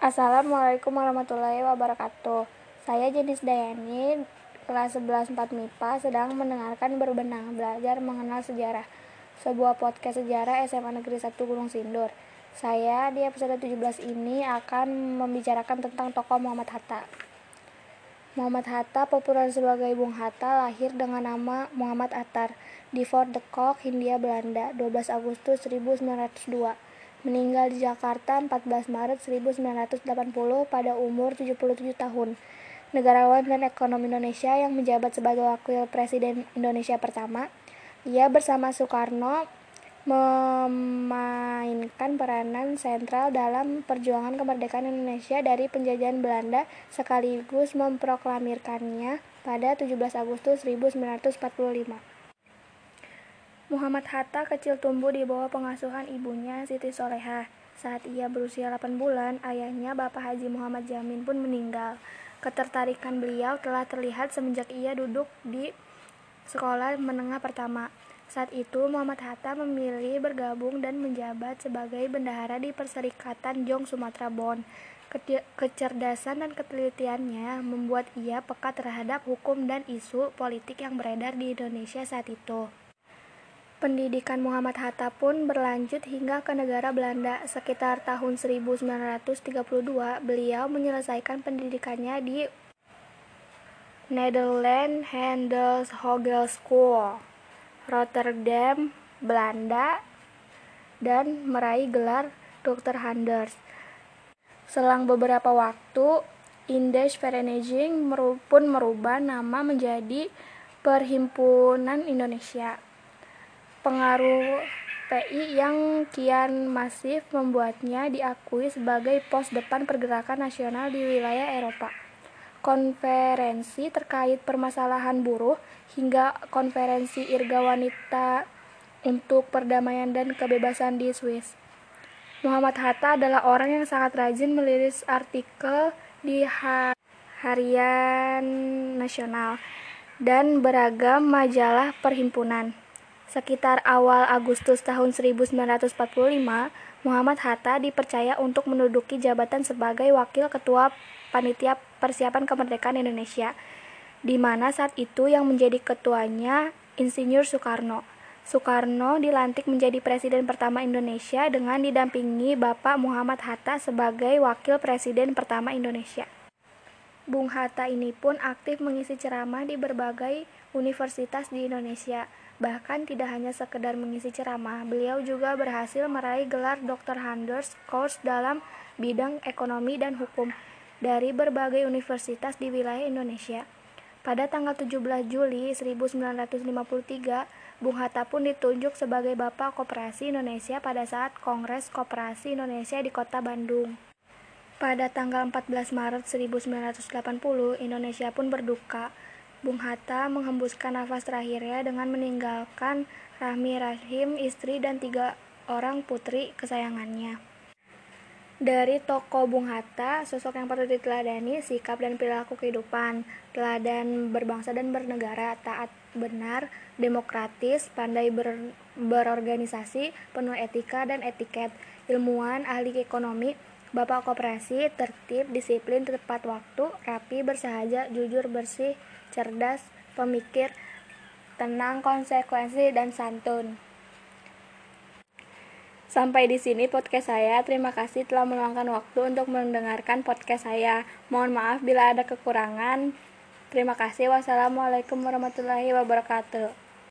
Assalamualaikum warahmatullahi wabarakatuh. Saya Jenis Dayani, kelas 11 4 MIPA, sedang mendengarkan Berbenah, Belajar Mengenal Sejarah, sebuah podcast sejarah SMA Negeri 1 Gunung Sindur. Saya di episode 17 ini akan membicarakan tentang tokoh Muhammad Hatta. Muhammad Hatta, populer sebagai Bung Hatta, lahir dengan nama Muhammad Attar di Fort de Kock, Hindia Belanda, 12 Agustus 1902 meninggal di Jakarta 14 Maret 1980 pada umur 77 tahun. Negarawan dan ekonom Indonesia yang menjabat sebagai wakil presiden Indonesia pertama. Ia bersama Soekarno memainkan peranan sentral dalam perjuangan kemerdekaan Indonesia dari penjajahan Belanda sekaligus memproklamirkannya pada 17 Agustus 1945. Muhammad Hatta kecil tumbuh di bawah pengasuhan ibunya Siti Solehah. Saat ia berusia 8 bulan, ayahnya Bapak Haji Muhammad Jamin pun meninggal. Ketertarikan beliau telah terlihat semenjak ia duduk di sekolah menengah pertama. Saat itu Muhammad Hatta memilih bergabung dan menjabat sebagai bendahara di Perserikatan Jong Sumatera Bon. Kecerdasan dan ketelitiannya membuat ia peka terhadap hukum dan isu politik yang beredar di Indonesia saat itu. Pendidikan Muhammad Hatta pun berlanjut hingga ke negara Belanda. Sekitar tahun 1932, beliau menyelesaikan pendidikannya di Nederland School, Rotterdam, Belanda, dan meraih gelar Dr. Handers. Selang beberapa waktu, Indische Vereniging pun merubah nama menjadi Perhimpunan Indonesia. Pengaruh PI yang kian masif membuatnya diakui sebagai pos depan pergerakan nasional di wilayah Eropa. Konferensi terkait permasalahan buruh hingga konferensi Irga Wanita untuk perdamaian dan kebebasan di Swiss. Muhammad Hatta adalah orang yang sangat rajin meliris artikel di harian nasional dan beragam majalah perhimpunan. Sekitar awal Agustus tahun 1945, Muhammad Hatta dipercaya untuk menduduki jabatan sebagai Wakil Ketua Panitia Persiapan Kemerdekaan Indonesia, di mana saat itu yang menjadi ketuanya Insinyur Soekarno. Soekarno dilantik menjadi Presiden pertama Indonesia dengan didampingi Bapak Muhammad Hatta sebagai Wakil Presiden pertama Indonesia. Bung Hatta ini pun aktif mengisi ceramah di berbagai universitas di Indonesia. Bahkan tidak hanya sekedar mengisi ceramah, beliau juga berhasil meraih gelar Dr. Handers Course dalam bidang ekonomi dan hukum dari berbagai universitas di wilayah Indonesia. Pada tanggal 17 Juli 1953, Bung Hatta pun ditunjuk sebagai Bapak Koperasi Indonesia pada saat Kongres Koperasi Indonesia di Kota Bandung. Pada tanggal 14 Maret 1980, Indonesia pun berduka Bung Hatta menghembuskan nafas terakhirnya dengan meninggalkan Rahmi Rahim, istri dan tiga orang putri kesayangannya. Dari toko Bung Hatta, sosok yang perlu diteladani, sikap dan perilaku kehidupan, teladan berbangsa dan bernegara, taat benar, demokratis, pandai ber, berorganisasi, penuh etika dan etiket, ilmuwan, ahli ekonomi, bapak koperasi, tertib, disiplin, tepat waktu, rapi, bersahaja, jujur, bersih, cerdas, pemikir, tenang, konsekuensi, dan santun. Sampai di sini podcast saya. Terima kasih telah meluangkan waktu untuk mendengarkan podcast saya. Mohon maaf bila ada kekurangan. Terima kasih. Wassalamualaikum warahmatullahi wabarakatuh.